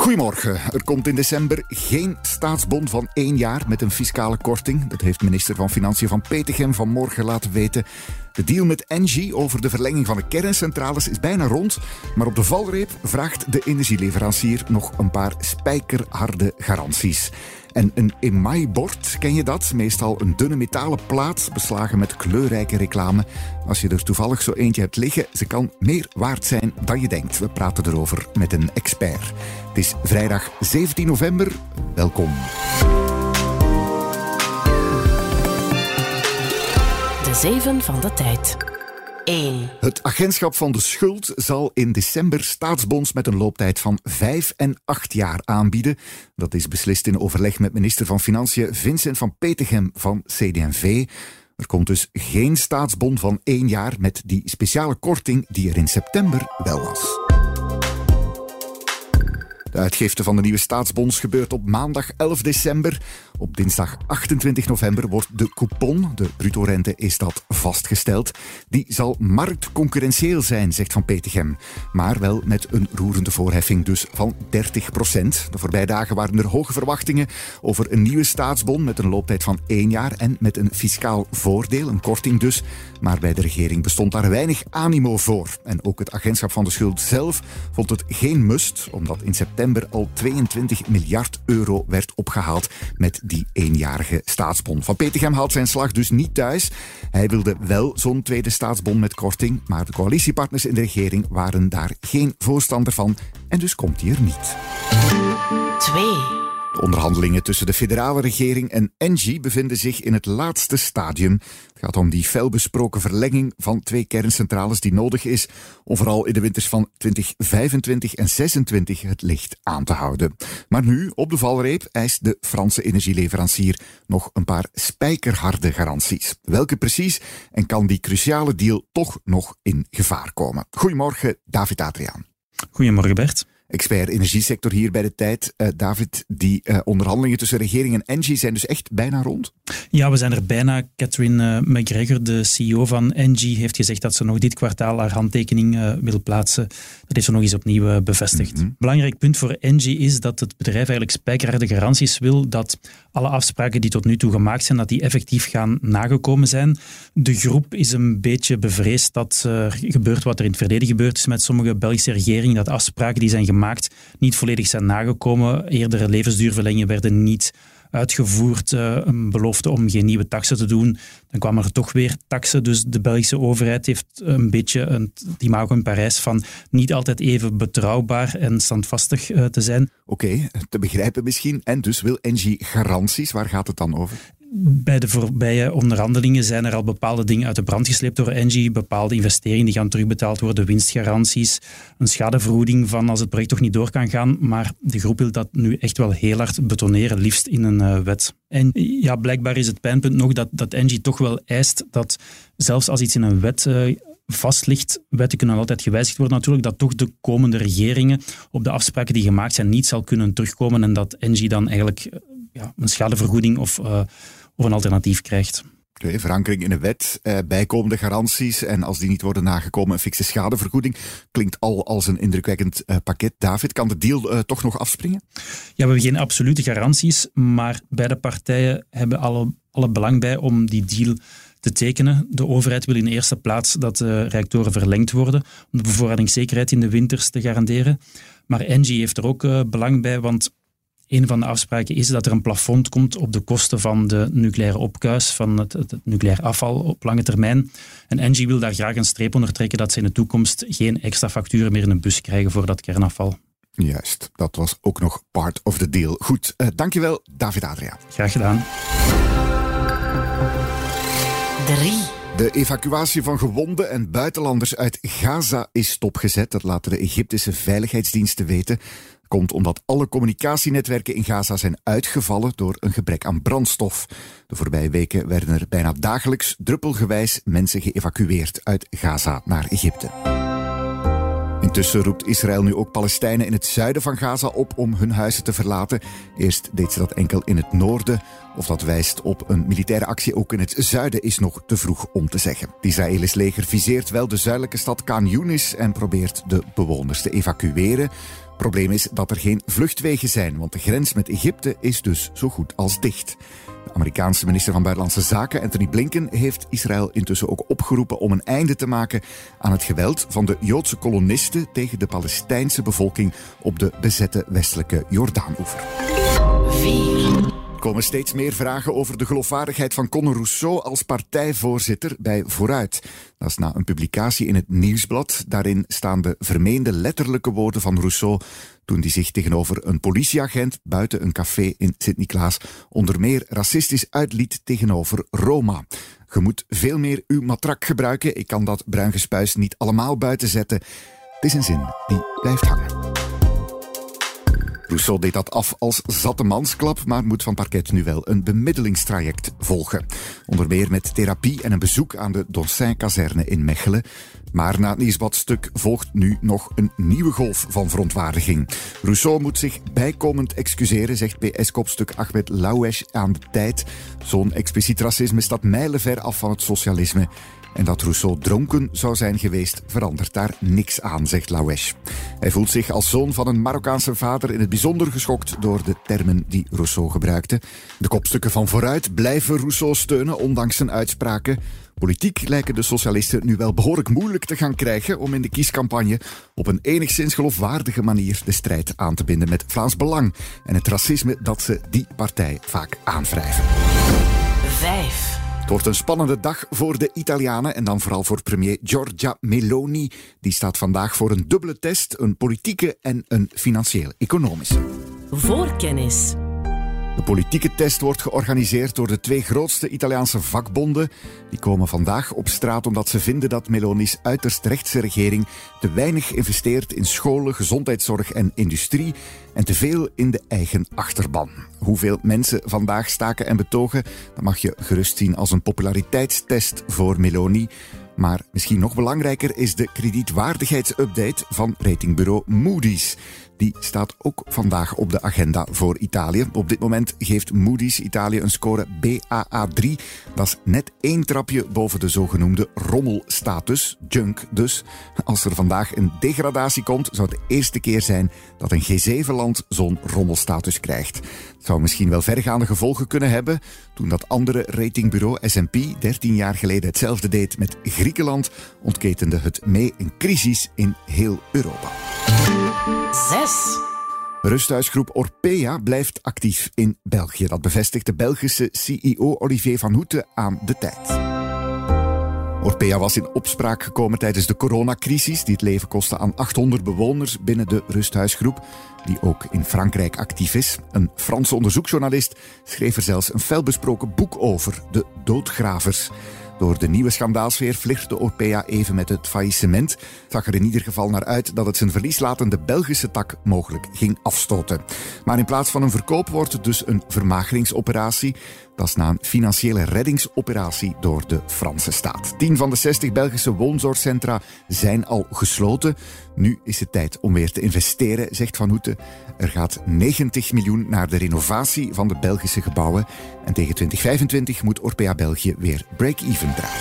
Goedemorgen. Er komt in december geen staatsbond van één jaar met een fiscale korting. Dat heeft minister van Financiën van Petegem vanmorgen laten weten. De deal met Engie over de verlenging van de kerncentrales is bijna rond. Maar op de valreep vraagt de energieleverancier nog een paar spijkerharde garanties. En een emailbord, ken je dat? Meestal een dunne metalen plaat, beslagen met kleurrijke reclame. Als je er toevallig zo eentje hebt liggen, ze kan meer waard zijn dan je denkt. We praten erover met een expert. Het is vrijdag 17 november. Welkom. De zeven van de tijd. 1. Het agentschap van de schuld zal in december staatsbonds met een looptijd van 5 en 8 jaar aanbieden. Dat is beslist in overleg met minister van Financiën Vincent van Petegem van CD&V. Er komt dus geen staatsbond van één jaar met die speciale korting die er in september wel was. De uitgifte van de nieuwe staatsbonds gebeurt op maandag 11 december. Op dinsdag 28 november wordt de coupon, de bruto-rente is dat vastgesteld. Die zal marktconcurrentieel zijn, zegt Van Petegem. Maar wel met een roerende voorheffing dus van 30 procent. De voorbije dagen waren er hoge verwachtingen over een nieuwe staatsbon met een looptijd van één jaar en met een fiscaal voordeel, een korting dus. Maar bij de regering bestond daar weinig animo voor. En ook het agentschap van de schuld zelf vond het geen must, omdat in september al 22 miljard euro werd opgehaald met die eenjarige staatsbon. Van Petegem haalt zijn slag dus niet thuis. Hij wilde wel zo'n tweede staatsbon met korting, maar de coalitiepartners in de regering waren daar geen voorstander van en dus komt hij er niet. 2. De onderhandelingen tussen de federale regering en Engie bevinden zich in het laatste stadium. Het gaat om die felbesproken verlenging van twee kerncentrales die nodig is om vooral in de winters van 2025 en 2026 het licht aan te houden. Maar nu, op de valreep, eist de Franse energieleverancier nog een paar spijkerharde garanties. Welke precies en kan die cruciale deal toch nog in gevaar komen? Goedemorgen, David Adriaan. Goedemorgen Bert expert energiesector hier bij de tijd. Uh, David, die uh, onderhandelingen tussen regering en Engie zijn dus echt bijna rond? Ja, we zijn er bijna. Catherine uh, McGregor, de CEO van Engie, heeft gezegd dat ze nog dit kwartaal haar handtekening wil plaatsen. Dat heeft ze nog eens opnieuw bevestigd. Mm -hmm. Belangrijk punt voor Engie is dat het bedrijf eigenlijk spijkerharde garanties wil dat alle afspraken die tot nu toe gemaakt zijn, dat die effectief gaan nagekomen zijn. De groep is een beetje bevreesd dat er gebeurt wat er in het verleden gebeurd is met sommige Belgische regeringen, dat afspraken die zijn gemaakt niet volledig zijn nagekomen. Eerdere levensduurverlengingen werden niet uitgevoerd. Uh, een belofte om geen nieuwe taxen te doen. Dan kwamen er toch weer taxen. Dus de Belgische overheid heeft een beetje een imago in Parijs van niet altijd even betrouwbaar en standvastig uh, te zijn. Oké, te begrijpen misschien. En dus wil Engie garanties. Waar gaat het dan over? Bij de voorbije onderhandelingen zijn er al bepaalde dingen uit de brand gesleept door Engie. Bepaalde investeringen die gaan terugbetaald worden, winstgaranties, een schadevergoeding van als het project toch niet door kan gaan. Maar de groep wil dat nu echt wel heel hard betoneren, liefst in een uh, wet. En ja, blijkbaar is het pijnpunt nog dat, dat Engie toch wel eist dat zelfs als iets in een wet uh, vast wetten kunnen altijd gewijzigd worden natuurlijk, dat toch de komende regeringen op de afspraken die gemaakt zijn niet zal kunnen terugkomen en dat Engie dan eigenlijk ja, een schadevergoeding of, of een alternatief krijgt. Okay, verankering in een wet, eh, bijkomende garanties en als die niet worden nagekomen, een fikse schadevergoeding. Klinkt al als een indrukwekkend uh, pakket. David, kan de deal uh, toch nog afspringen? Ja, we hebben geen absolute garanties, maar beide partijen hebben alle, alle belang bij om die deal te tekenen. De overheid wil in de eerste plaats dat de reactoren verlengd worden, om de bevoorradingszekerheid in de winters te garanderen. Maar Engie heeft er ook uh, belang bij, want een van de afspraken is dat er een plafond komt op de kosten van de nucleaire opkuis, van het, het, het nucleair afval op lange termijn. En Engie wil daar graag een streep onder trekken dat ze in de toekomst geen extra facturen meer in een bus krijgen voor dat kernafval. Juist, dat was ook nog part of the deal. Goed, uh, dankjewel David Adria. Graag gedaan. 3. De evacuatie van gewonden en buitenlanders uit Gaza is stopgezet. Dat laten de Egyptische veiligheidsdiensten weten. Komt omdat alle communicatienetwerken in Gaza zijn uitgevallen door een gebrek aan brandstof. De voorbije weken werden er bijna dagelijks druppelgewijs mensen geëvacueerd uit Gaza naar Egypte. Intussen roept Israël nu ook Palestijnen in het zuiden van Gaza op om hun huizen te verlaten. Eerst deed ze dat enkel in het noorden. Of dat wijst op een militaire actie ook in het zuiden is nog te vroeg om te zeggen. Het Israëlisch leger viseert wel de zuidelijke stad Khan Yunis en probeert de bewoners te evacueren. Probleem is dat er geen vluchtwegen zijn, want de grens met Egypte is dus zo goed als dicht. De Amerikaanse minister van Buitenlandse Zaken, Anthony Blinken, heeft Israël intussen ook opgeroepen om een einde te maken aan het geweld van de Joodse kolonisten tegen de Palestijnse bevolking op de bezette westelijke Jordaanoever. 4 komen steeds meer vragen over de geloofwaardigheid van Conor Rousseau als partijvoorzitter bij Vooruit. Dat is na een publicatie in het Nieuwsblad. Daarin staan de vermeende letterlijke woorden van Rousseau toen hij zich tegenover een politieagent buiten een café in Sint-Niklaas onder meer racistisch uitliet tegenover Roma. Je moet veel meer uw matrak gebruiken. Ik kan dat bruin gespuis niet allemaal buiten zetten. Het is een zin die blijft hangen. Rousseau deed dat af als zatte mansklap, maar moet van parket nu wel een bemiddelingstraject volgen. Onder meer met therapie en een bezoek aan de Donsin-kazerne in Mechelen. Maar na het nieuwsbadstuk volgt nu nog een nieuwe golf van verontwaardiging. Rousseau moet zich bijkomend excuseren, zegt PS-kopstuk Ahmed Louesh aan de tijd. Zo'n expliciet racisme staat mijlenver af van het socialisme. En dat Rousseau dronken zou zijn geweest, verandert daar niks aan, zegt Lawesh. Hij voelt zich als zoon van een Marokkaanse vader in het bijzonder geschokt door de termen die Rousseau gebruikte. De kopstukken van vooruit blijven Rousseau steunen, ondanks zijn uitspraken. Politiek lijken de socialisten nu wel behoorlijk moeilijk te gaan krijgen om in de kiescampagne op een enigszins geloofwaardige manier de strijd aan te binden met Vlaams Belang en het racisme dat ze die partij vaak aanwrijven. 5. Het wordt een spannende dag voor de Italianen en dan vooral voor premier Giorgia Meloni. Die staat vandaag voor een dubbele test, een politieke en een financieel-economische. Voorkennis. De politieke test wordt georganiseerd door de twee grootste Italiaanse vakbonden. Die komen vandaag op straat omdat ze vinden dat Meloni's uiterst rechtse regering te weinig investeert in scholen, gezondheidszorg en industrie en te veel in de eigen achterban. Hoeveel mensen vandaag staken en betogen, dat mag je gerust zien als een populariteitstest voor Meloni. Maar misschien nog belangrijker is de kredietwaardigheidsupdate van ratingbureau Moody's. Die staat ook vandaag op de agenda voor Italië. Op dit moment geeft Moody's Italië een score BAA3. Dat is net één trapje boven de zogenoemde rommelstatus, junk dus. Als er vandaag een degradatie komt, zou het de eerste keer zijn dat een G7-land zo'n rommelstatus krijgt. Het zou misschien wel vergaande gevolgen kunnen hebben toen dat andere ratingbureau S&P 13 jaar geleden hetzelfde deed met Griekenland, ontketende het mee een crisis in heel Europa. 6. Rusthuisgroep Orpea blijft actief in België. Dat bevestigt de Belgische CEO Olivier van Hoeten aan de tijd. Orpea was in opspraak gekomen tijdens de coronacrisis, die het leven kostte aan 800 bewoners binnen de rusthuisgroep, die ook in Frankrijk actief is. Een Franse onderzoeksjournalist schreef er zelfs een felbesproken boek over, De Doodgravers. Door de nieuwe schandaalsfeer de Orpea even met het faillissement. Zag er in ieder geval naar uit dat het zijn verlieslatende Belgische tak mogelijk ging afstoten. Maar in plaats van een verkoop wordt het dus een vermageringsoperatie. Dat is na een financiële reddingsoperatie door de Franse staat. 10 van de 60 Belgische woonzorgcentra zijn al gesloten. Nu is het tijd om weer te investeren, zegt Van Hoeten. Er gaat 90 miljoen naar de renovatie van de Belgische gebouwen. En tegen 2025 moet Orpea België weer break-even draaien.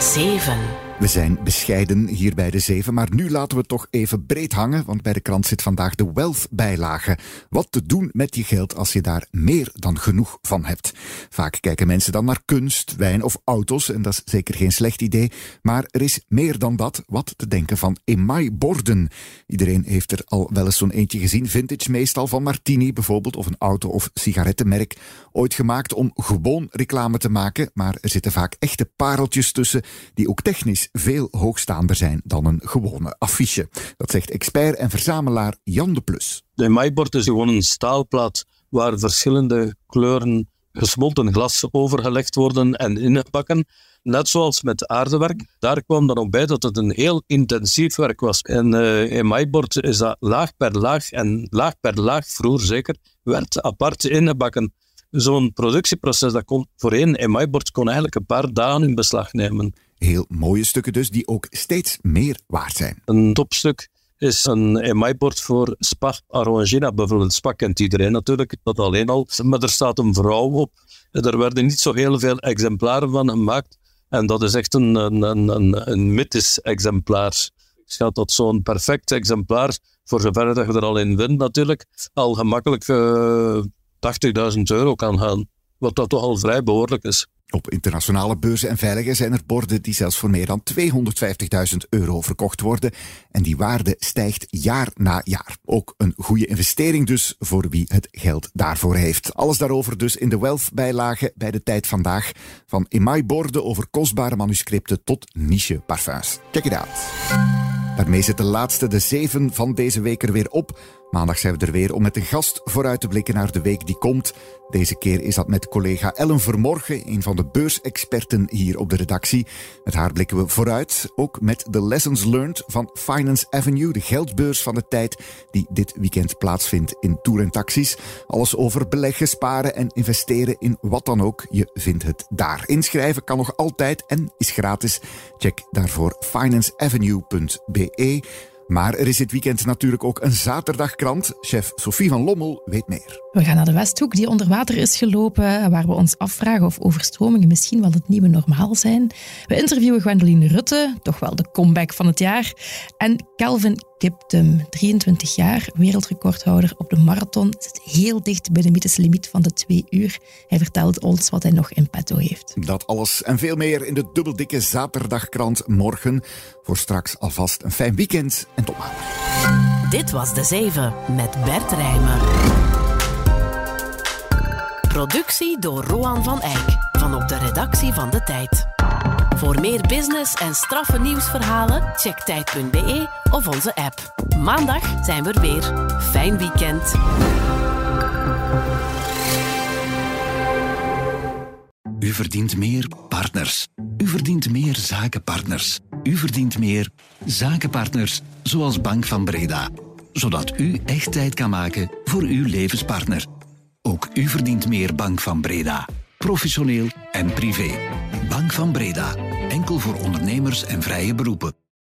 7. We zijn bescheiden hier bij de zeven, maar nu laten we toch even breed hangen, want bij de krant zit vandaag de wealth-bijlage. Wat te doen met je geld als je daar meer dan genoeg van hebt. Vaak kijken mensen dan naar kunst, wijn of auto's, en dat is zeker geen slecht idee, maar er is meer dan dat wat te denken van emaai-borden. Iedereen heeft er al wel eens zo'n eentje gezien, vintage meestal van Martini bijvoorbeeld, of een auto- of sigarettenmerk, ooit gemaakt om gewoon reclame te maken, maar er zitten vaak echte pareltjes tussen die ook technisch veel hoogstaander zijn dan een gewone affiche. Dat zegt expert en verzamelaar Jan de Plus. De maaibord is gewoon een staalplaat waar verschillende kleuren gesmolten glas overgelegd worden en ingebakken. Net zoals met aardewerk. Daar kwam dan ook bij dat het een heel intensief werk was. En uh, in is dat laag per laag en laag per laag, vroeger zeker, werd apart ingebakken. Zo'n productieproces dat kon voorheen in maaibord kon eigenlijk een paar dagen in beslag nemen. Heel mooie stukken dus, die ook steeds meer waard zijn. Een topstuk is een emailbord voor Spa Arrangina. Bijvoorbeeld Spa kent iedereen natuurlijk, dat alleen al. Maar er staat een vrouw op. Er werden niet zo heel veel exemplaren van gemaakt. En dat is echt een, een, een, een mythisch exemplaar. Schat dat zo'n perfect exemplaar, voor zover dat je er al in wint natuurlijk, al gemakkelijk uh, eh, 80.000 euro kan gaan. Wat dat toch al vrij behoorlijk is. Op internationale beurzen en veiligen zijn er borden die zelfs voor meer dan 250.000 euro verkocht worden. En die waarde stijgt jaar na jaar. Ook een goede investering dus voor wie het geld daarvoor heeft. Alles daarover dus in de Wealth-bijlage bij de tijd vandaag. Van emailborden over kostbare manuscripten tot niche parfums. Check it out. Daarmee zit de laatste, de zeven van deze week er weer op. Maandag zijn we er weer om met een gast vooruit te blikken naar de week die komt. Deze keer is dat met collega Ellen Vermorgen, een van de beursexperten hier op de redactie. Met haar blikken we vooruit, ook met de lessons learned van Finance Avenue, de geldbeurs van de tijd die dit weekend plaatsvindt in Tour en Taxis. Alles over beleggen, sparen en investeren in wat dan ook. Je vindt het daar. Inschrijven kan nog altijd en is gratis. Check daarvoor financeavenue.be. Maar er is dit weekend natuurlijk ook een zaterdagkrant. Chef Sophie van Lommel weet meer. We gaan naar de Westhoek, die onder water is gelopen, waar we ons afvragen of overstromingen misschien wel het nieuwe normaal zijn. We interviewen Gwendoline Rutte, toch wel de comeback van het jaar. En Calvin Kiptum, 23 jaar, wereldrecordhouder op de marathon, zit heel dicht bij de mythische limiet van de twee uur. Hij vertelt ons wat hij nog in petto heeft. Dat alles en veel meer in de dubbeldikke zaterdagkrant morgen. Voor straks alvast een fijn weekend en tot maandag. Dit was De Zeven met Bert Rijmen. Productie door Roan van Eyck van op de redactie van De Tijd. Voor meer business en straffe nieuwsverhalen, check tijd.be of onze app. Maandag zijn we er weer. Fijn weekend. U verdient meer partners. U verdient meer zakenpartners. U verdient meer zakenpartners, zoals Bank van Breda. Zodat u echt tijd kan maken voor uw levenspartner. Ook u verdient meer Bank van Breda. Professioneel en privé. Bank van Breda. Enkel voor ondernemers en vrije beroepen.